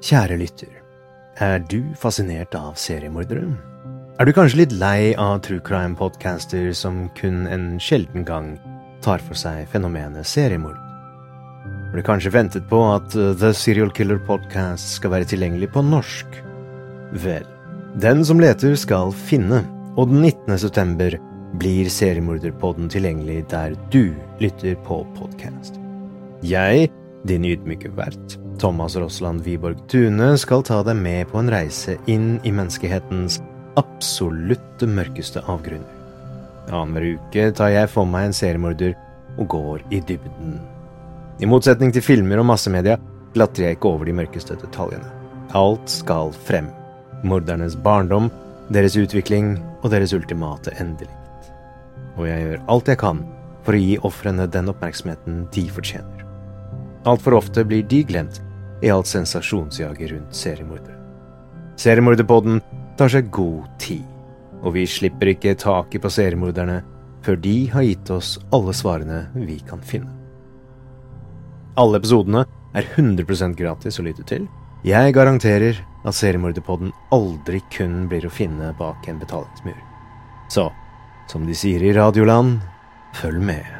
Kjære lytter, er du fascinert av seriemordere? Er du kanskje litt lei av true crime-podcaster som kun en sjelden gang tar for seg fenomenet seriemord? Har du kanskje ventet på at uh, The Serial Killer Podcast skal være tilgjengelig på norsk? Vel, den som leter skal finne, og den 19. september blir Seriemorderpodden tilgjengelig der du lytter på podkast. Jeg, din ydmyke vert, Thomas Rossland Wiborg Tune, skal ta deg med på en reise inn i menneskehetens absolutte mørkeste avgrunner. Annenhver uke tar jeg for meg en seriemorder og går i dybden. I motsetning til filmer og massemedia glatter jeg ikke over de mørkeste detaljene. Alt skal frem. Mordernes barndom, deres utvikling og deres ultimate endelikt. Og jeg gjør alt jeg kan for å gi ofrene den oppmerksomheten de fortjener. Altfor ofte blir de glemt i alt sensasjonsjaget rundt seriemordere. Seriemorderpodden tar seg god tid, og vi slipper ikke taket på seriemorderne før de har gitt oss alle svarene vi kan finne. Alle episodene er 100% gratis å lytte til. Jeg garanterer at seriemorderpodden aldri kun blir å finne bak en betalingsmur. Så, som de sier i Radioland, følg med.